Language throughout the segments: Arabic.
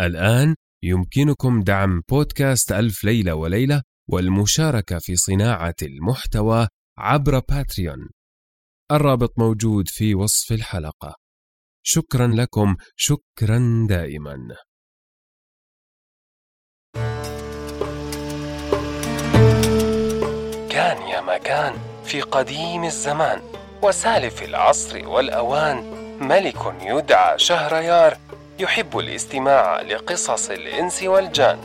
الآن يمكنكم دعم بودكاست ألف ليلة وليلة والمشاركة في صناعة المحتوى عبر باتريون. الرابط موجود في وصف الحلقة. شكرا لكم شكرا دائما. كان يا مكان في قديم الزمان وسالف العصر والأوان ملك يدعى شهريار يحب الاستماع لقصص الإنس والجان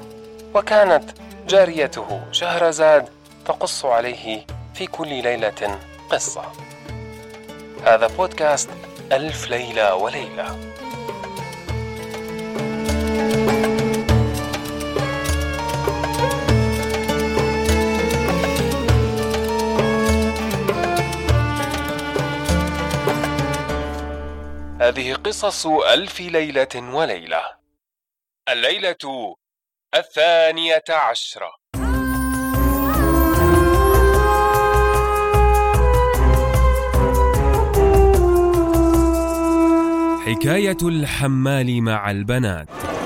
وكانت جاريته شهرزاد تقص عليه في كل ليلة قصة. هذا بودكاست ألف ليلة وليلة. هذه قصص ألف ليلة وليلة. الليلة الثانية عشرة. حكاية الحمال مع البنات.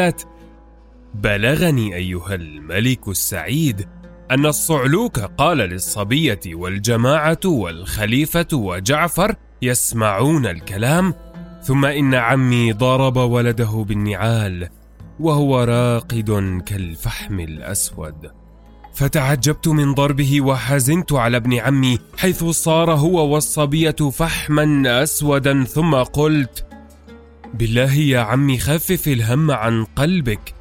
قالت بلغني أيها الملك السعيد أن الصعلوك قال للصبية والجماعة والخليفة وجعفر يسمعون الكلام ثم إن عمي ضرب ولده بالنعال وهو راقد كالفحم الأسود. فتعجبت من ضربه وحزنت على ابن عمي حيث صار هو والصبية فحما أسودا ثم قلت بالله يا عمي خفف الهم عن قلبك.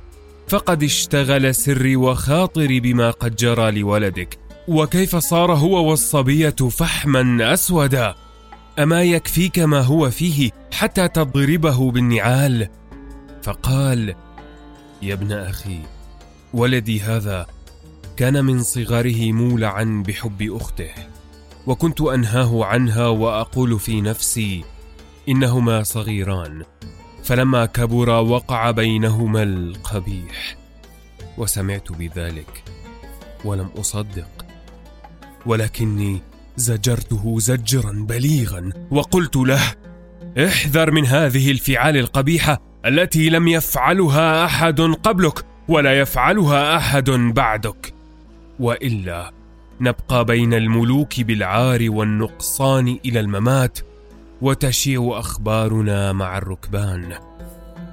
فقد اشتغل سري وخاطري بما قد جرى لولدك. وكيف صار هو والصبية فحما أسودا؟ أما يكفيك ما هو فيه حتى تضربه بالنعال؟ فقال يا ابن أخي ولدي هذا كان من صغره مولعا بحب أخته. وكنت أنهاه عنها وأقول في نفسي إنهما صغيران فلما كبرا وقع بينهما القبيح وسمعت بذلك ولم أصدق ولكني زجرته زجرا بليغا وقلت له احذر من هذه الفعال القبيحة التي لم يفعلها أحد قبلك ولا يفعلها أحد بعدك وإلا نبقى بين الملوك بالعار والنقصان إلى الممات وتشيع أخبارنا مع الركبان.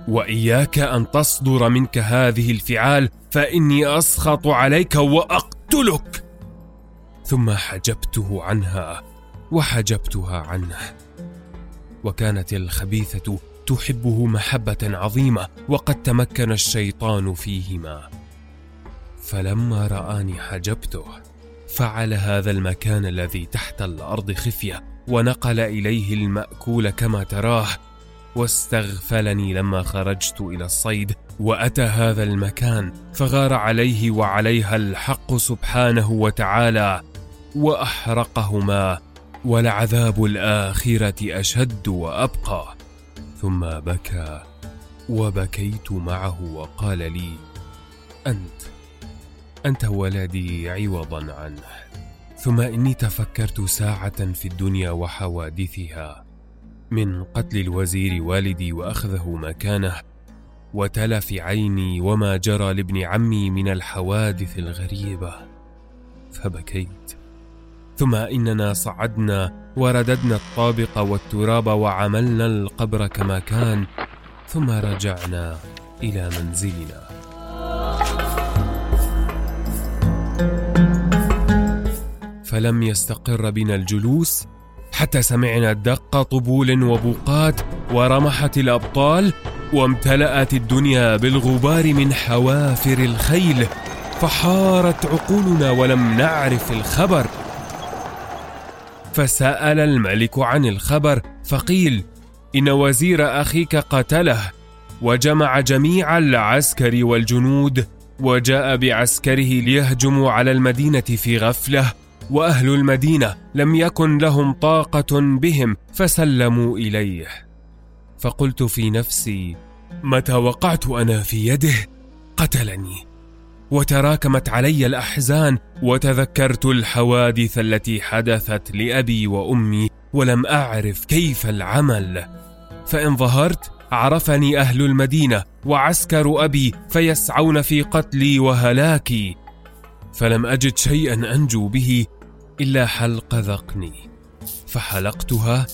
وإياك أن تصدر منك هذه الفعال فإني أسخط عليك وأقتلك. ثم حجبته عنها وحجبتها عنه. وكانت الخبيثة تحبه محبة عظيمة وقد تمكن الشيطان فيهما. فلما رآني حجبته فعل هذا المكان الذي تحت الأرض خفية ونقل إليه المأكول كما تراه واستغفلني لما خرجت إلى الصيد وأتى هذا المكان فغار عليه وعليها الحق سبحانه وتعالى وأحرقهما ولعذاب الآخرة أشد وأبقى. ثم بكى وبكيت معه وقال لي أنت أنت ولدي عوضا عنه. ثم إني تفكرت ساعة في الدنيا وحوادثها. من قتل الوزير والدي وأخذه مكانه وتلف عيني وما جرى لابن عمي من الحوادث الغريبة. فبكيت. ثم إننا صعدنا ورددنا الطابق والتراب وعملنا القبر كما كان ثم رجعنا إلى منزلنا. فلم يستقر بنا الجلوس حتى سمعنا دق طبول وبوقات ورمحت الأبطال وامتلأت الدنيا بالغبار من حوافر الخيل فحارت عقولنا ولم نعرف الخبر. فسأل الملك عن الخبر فقيل إن وزير أخيك قتله وجمع جميع العسكر والجنود وجاء بعسكره ليهجموا على المدينة في غفلة وأهل المدينة لم يكن لهم طاقة بهم فسلموا إليه. فقلت في نفسي متى وقعت أنا في يده؟ قتلني. وتراكمت علي الأحزان وتذكرت الحوادث التي حدثت لأبي وأمي ولم أعرف كيف العمل. فإن ظهرت عرفني أهل المدينة وعسكر أبي فيسعون في قتلي وهلاكي. فلم أجد شيئا أنجو به إلا حلق ذقني فحلقتها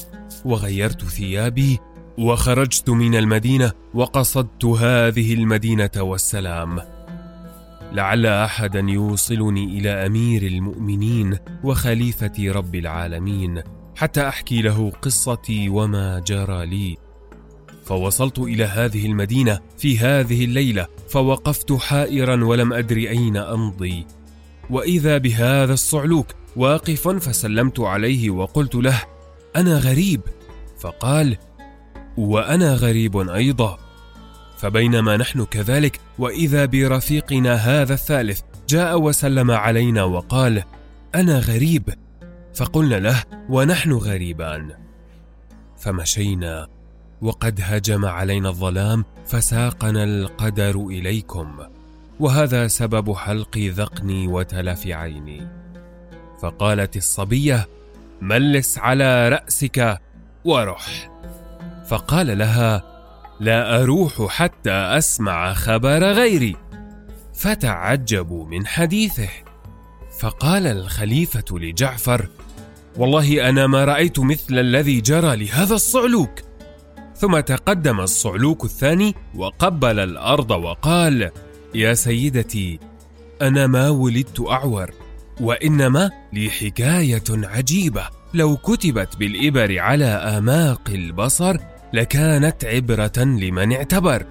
وغيرت ثيابي وخرجت من المدينة وقصدت هذه المدينة والسلام. لعل أحدا يوصلني إلى أمير المؤمنين وخليفه رب العالمين حتى أحكي له قصتي وما جرى لي. فوصلت إلى هذه المدينة في هذه الليلة فوقفت حائرا ولم ادر أين أمضي. وإذا بهذا الصعلوك واقف فسلمت عليه وقلت له أنا غريب. فقال وأنا غريب أيضا. فبينما نحن كذلك وإذا برفيقنا هذا الثالث جاء وسلم علينا وقال أنا غريب. فقلنا له ونحن غريبان. فمشينا وقد هجم علينا الظلام فساقنا القدر إليكم. وهذا سبب حلق ذقني وتلف عيني. فقالت الصبية ملس على رأسك ورح فقال لها لا أروح حتى أسمع خبر غيري. فتعجبوا من حديثه. فقال الخليفة لجعفر والله أنا ما رأيت مثل الذي جرى لهذا الصعلوك. ثم تقدم الصعلوك الثاني وقبل الأرض وقال يا سيدتي أنا ما ولدت أعور. وإنما لي حكايه عجيبة. لو كتبت بالإبر على آماق البصر لكانت عبرة لمن اعتبر.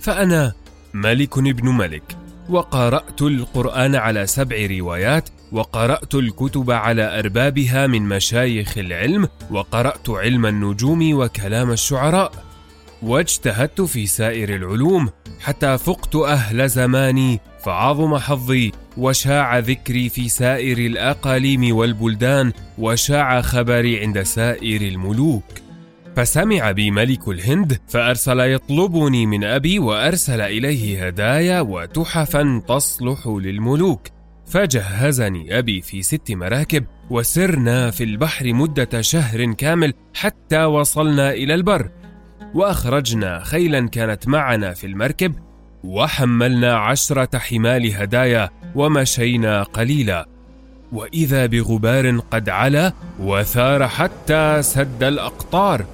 فأنا ملك ابن ملك وقرأت القرآن على سبع روايات وقرأت الكتب على أربابها من مشايخ العلم وقرأت علم النجوم وكلام الشعراء. واجتهدت في سائر العلوم حتى فقت أهل زماني فعظم حظي وشاع ذكري في سائر الأقاليم والبلدان وشاع خبري عند سائر الملوك. فسمع بي ملك الهند فأرسل يطلبني من أبي وأرسل إليه هدايا وتحفا تصلح للملوك. فجهزني أبي في ست مراكب وسرنا في البحر مدة شهر كامل حتى وصلنا إلى البر. وأخرجنا خيلا كانت معنا في المركب وحملنا عشرة حمال هدايا ومشينا قليلا. وإذا بغبار قد علا وثار حتى سد الأقطار.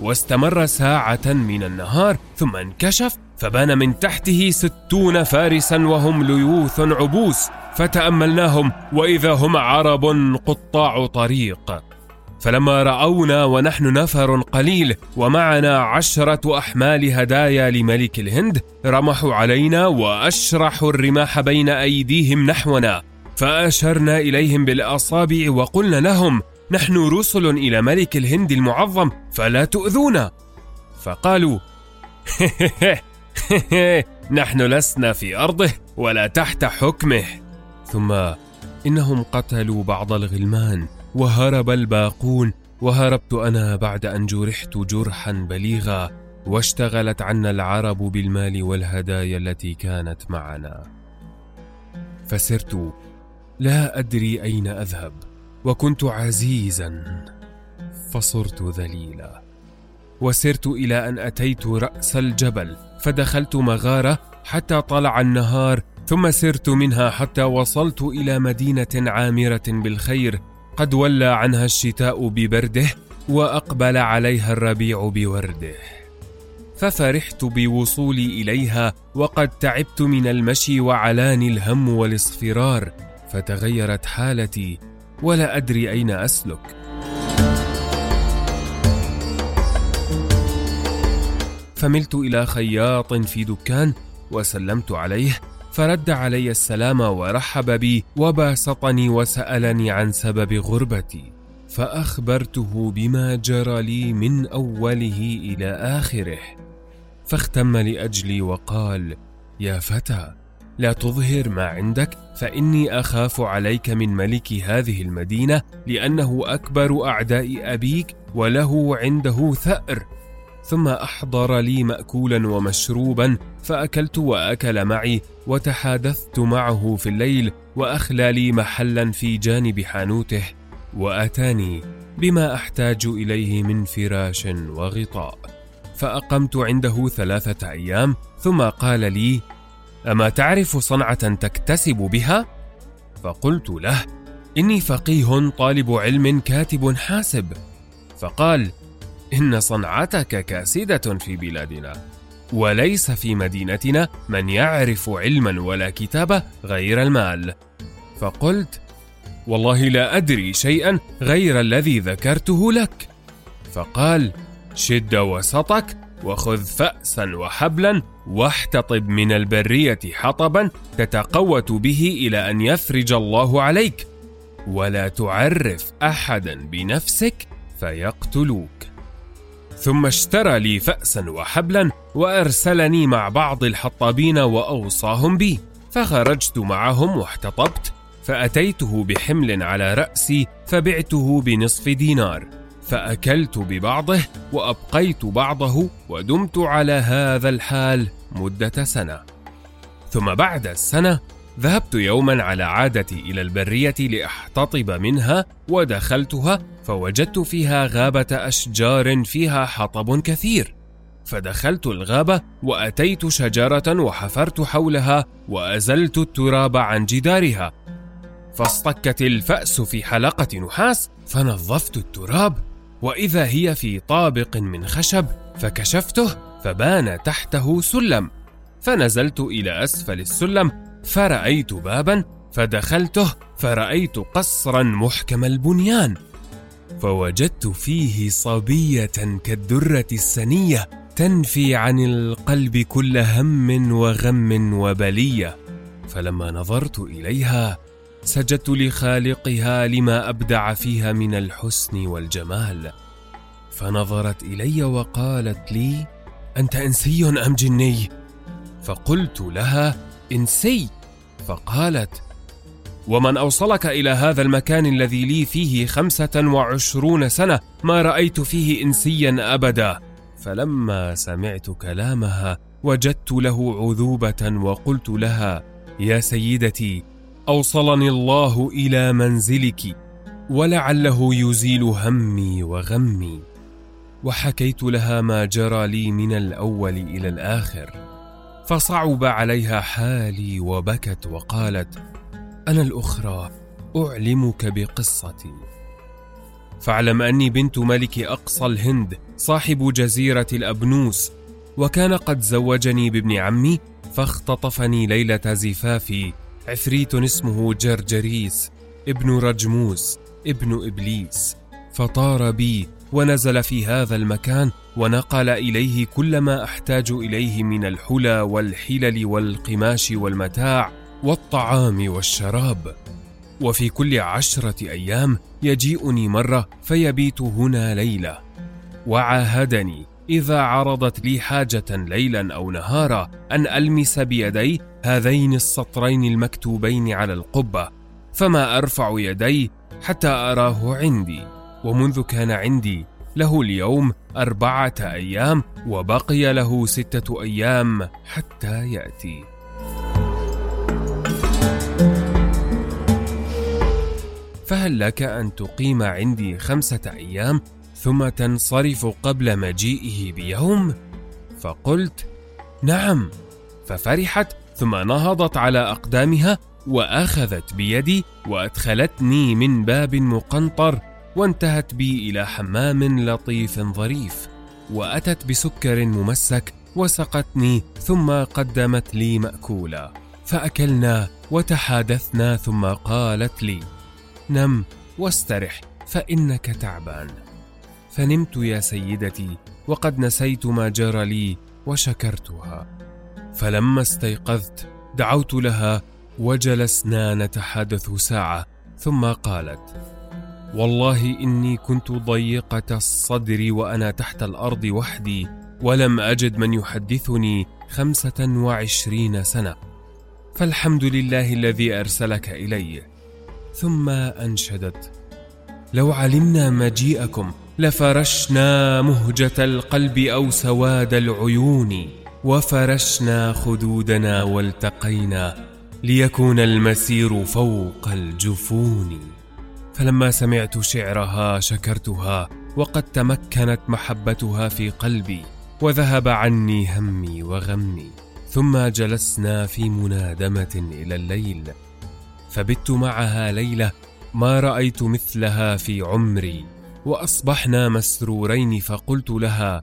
واستمر ساعة من النهار ثم انكشف فبان من تحته ستون فارسا وهم ليوث عبوس فتأملناهم وإذا هم عرب قطاع طريق. فلما رأونا ونحن نفر قليل ومعنا عشرة أحمال هدايا لملك الهند رمحوا علينا وأشرحوا الرماح بين أيديهم نحونا. فأشرنا إليهم بالأصابع وقلنا لهم نحن رسل إلى ملك الهند المعظم فلا تؤذونا. فقالوا نحن لسنا في أرضه ولا تحت حكمه. ثم إنهم قتلوا بعض الغلمان. وهرب الباقون وهربت أنا بعد أن جرحت جرحا بليغا واشتغلت عنا العرب بالمال والهدايا التي كانت معنا. فسرت لا أدري أين أذهب وكنت عزيزا. فصرت ذليلا. وسرت إلى أن أتيت رأس الجبل فدخلت مغارة حتى طلع النهار ثم سرت منها حتى وصلت إلى مدينة عامرة بالخير قد ولى عنها الشتاء ببرده وأقبل عليها الربيع بورده. ففرحت بوصولي إليها وقد تعبت من المشي وعلاني الهم والاصفرار فتغيرت حالتي ولا أدري أين أسلك. فملت إلى خياط في دكان وسلمت عليه فرد علي السلام ورحب بي وباسطني وسألني عن سبب غربتي فأخبرته بما جرى لي من أوله إلى آخره. فاختم لأجلي وقال يا فتى لا تظهر ما عندك فإني أخاف عليك من ملك هذه المدينة لأنه أكبر أعداء أبيك وله عنده ثأر. ثم أحضر لي مأكولا ومشروبا فأكلت وأكل معي وتحادثت معه في الليل وأخلى لي محلا في جانب حانوته وأتاني بما أحتاج إليه من فراش وغطاء فأقمت عنده ثلاثة أيام ثم قال لي أما تعرف صنعة تكتسب بها؟ فقلت له إني فقيه طالب علم كاتب حاسب فقال إن صنعتك كاسدة في بلادنا وليس في مدينتنا من يعرف علما ولا كتابة غير المال. فقلت والله لا أدري شيئا غير الذي ذكرته لك. فقال شد وسطك وخذ فأسا وحبلا واحتطب من البرية حطبا تتقوت به إلى أن يفرج الله عليك ولا تعرف أحدا بنفسك فيقتلوك. ثم اشترى لي فأسا وحبلا وأرسلني مع بعض الحطابين وأوصاهم بي فخرجت معهم واحتطبت فأتيته بحمل على رأسي فبعته بنصف دينار فأكلت ببعضه وأبقيت بعضه ودمت على هذا الحال مدة سنة. ثم بعد السنة ذهبت يوما على عادتي إلى البرية لأحتطب منها ودخلتها فوجدت فيها غابة أشجار فيها حطب كثير. فدخلت الغابة وأتيت شجرة وحفرت حولها وأزلت التراب عن جدارها. فاصطكت الفأس في حلقة نحاس فنظفت التراب. وإذا هي في طابق من خشب فكشفته فبان تحته سلم. فنزلت إلى أسفل السلم فرأيت بابا فدخلته فرأيت قصرا محكم البنيان. فوجدت فيه صبية كالدرة السنية تنفي عن القلب كل هم وغم وبلية. فلما نظرت إليها سجدت لخالقها لما أبدع فيها من الحسن والجمال. فنظرت إلي وقالت لي أنت إنسي أم جني؟ فقلت لها إنسي. فقالت ومن أوصلك إلى هذا المكان الذي لي فيه خمسة وعشرون سنة ما رأيت فيه إنسيا أبدا. فلما سمعت كلامها وجدت له عذوبة وقلت لها يا سيدتي أوصلني الله إلى منزلك ولعله يزيل همي وغمي. وحكيت لها ما جرى لي من الأول إلى الآخر. فصعب عليها حالي وبكت وقالت أنا الأخرى أعلمك بقصتي. فاعلم أني بنت ملك أقصى الهند صاحب جزيرة الأبنوس وكان قد زوجني بابن عمي فاختطفني ليلة زفافي عفريت اسمه جرجريس ابن رجموس ابن إبليس فطار بي ونزل في هذا المكان ونقل إليه كل ما أحتاج إليه من الحلى والحلل والقماش والمتاع والطعام والشراب. وفي كل عشرة أيام يجيئني مرة فيبيت هنا ليلة. وعاهدني إذا عرضت لي حاجة ليلا أو نهارا أن ألمس بيدي هذين السطرين المكتوبين على القبة فما أرفع يدي حتى أراه عندي. ومنذ كان عندي له اليوم أربعة أيام وبقي له ستة أيام حتى يأتي فهل لك أن تقيم عندي خمسة أيام ثم تنصرف قبل مجيئه بيوم؟ فقلت: نعم، ففرحت ثم نهضت على أقدامها وأخذت بيدي وأدخلتني من باب مقنطر وانتهت بي إلى حمام لطيف ظريف وأتت بسكر ممسك وسقتني ثم قدمت لي مأكولا فأكلنا وتحادثنا ثم قالت لي: نم واسترح فإنك تعبان. فنمت يا سيدتي وقد نسيت ما جرى لي وشكرتها. فلما استيقظت دعوت لها وجلسنا نتحدث ساعة ثم قالت والله إني كنت ضيقة الصدر وأنا تحت الأرض وحدي ولم أجد من يحدثني خمسة وعشرين سنة. فالحمد لله الذي أرسلك إلي. ثم أنشدت. لو علمنا مجيئكم لفرشنا مهجة القلب أو سواد العيون وفرشنا خدودنا والتقينا ليكون المسير فوق الجفون. فلما سمعت شعرها شكرتها وقد تمكنت محبتها في قلبي وذهب عني همي وغمي ثم جلسنا في منادمة إلى الليل. فبت معها ليلة ما رأيت مثلها في عمري وأصبحنا مسرورين فقلت لها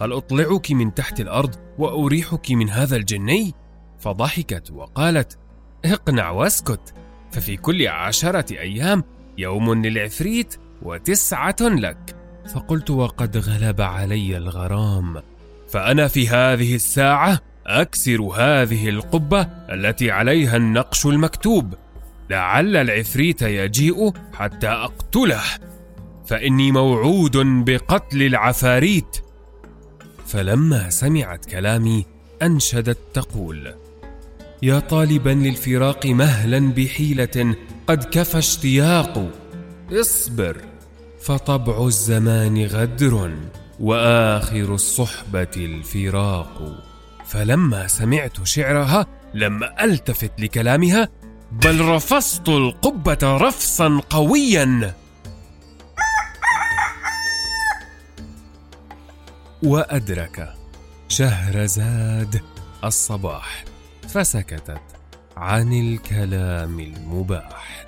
هل أطلعك من تحت الأرض وأريحك من هذا الجني؟ فضحكت وقالت اقنع واسكت ففي كل عشرة أيام يوم للعفريت وتسعة لك. فقلت وقد غلب علي الغرام. فأنا في هذه الساعة أكسر هذه القبة التي عليها النقش المكتوب. لعل العفريت يجيء حتى أقتله. فإني موعود بقتل العفاريت. فلما سمعت كلامي أنشدت تقول يا طالبا للفراق مهلا بحيلة قد كفى اشتياق. اصبر فطبع الزمان غدر وآخر الصحبة الفراق. فلما سمعت شعرها لم ألتفت لكلامها بل رفصت القبة رفصا قويا. وأدرك شهرزاد الصباح فسكتت. عن الكلام المباح.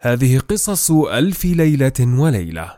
هذه قصص ألف ليلة وليلة.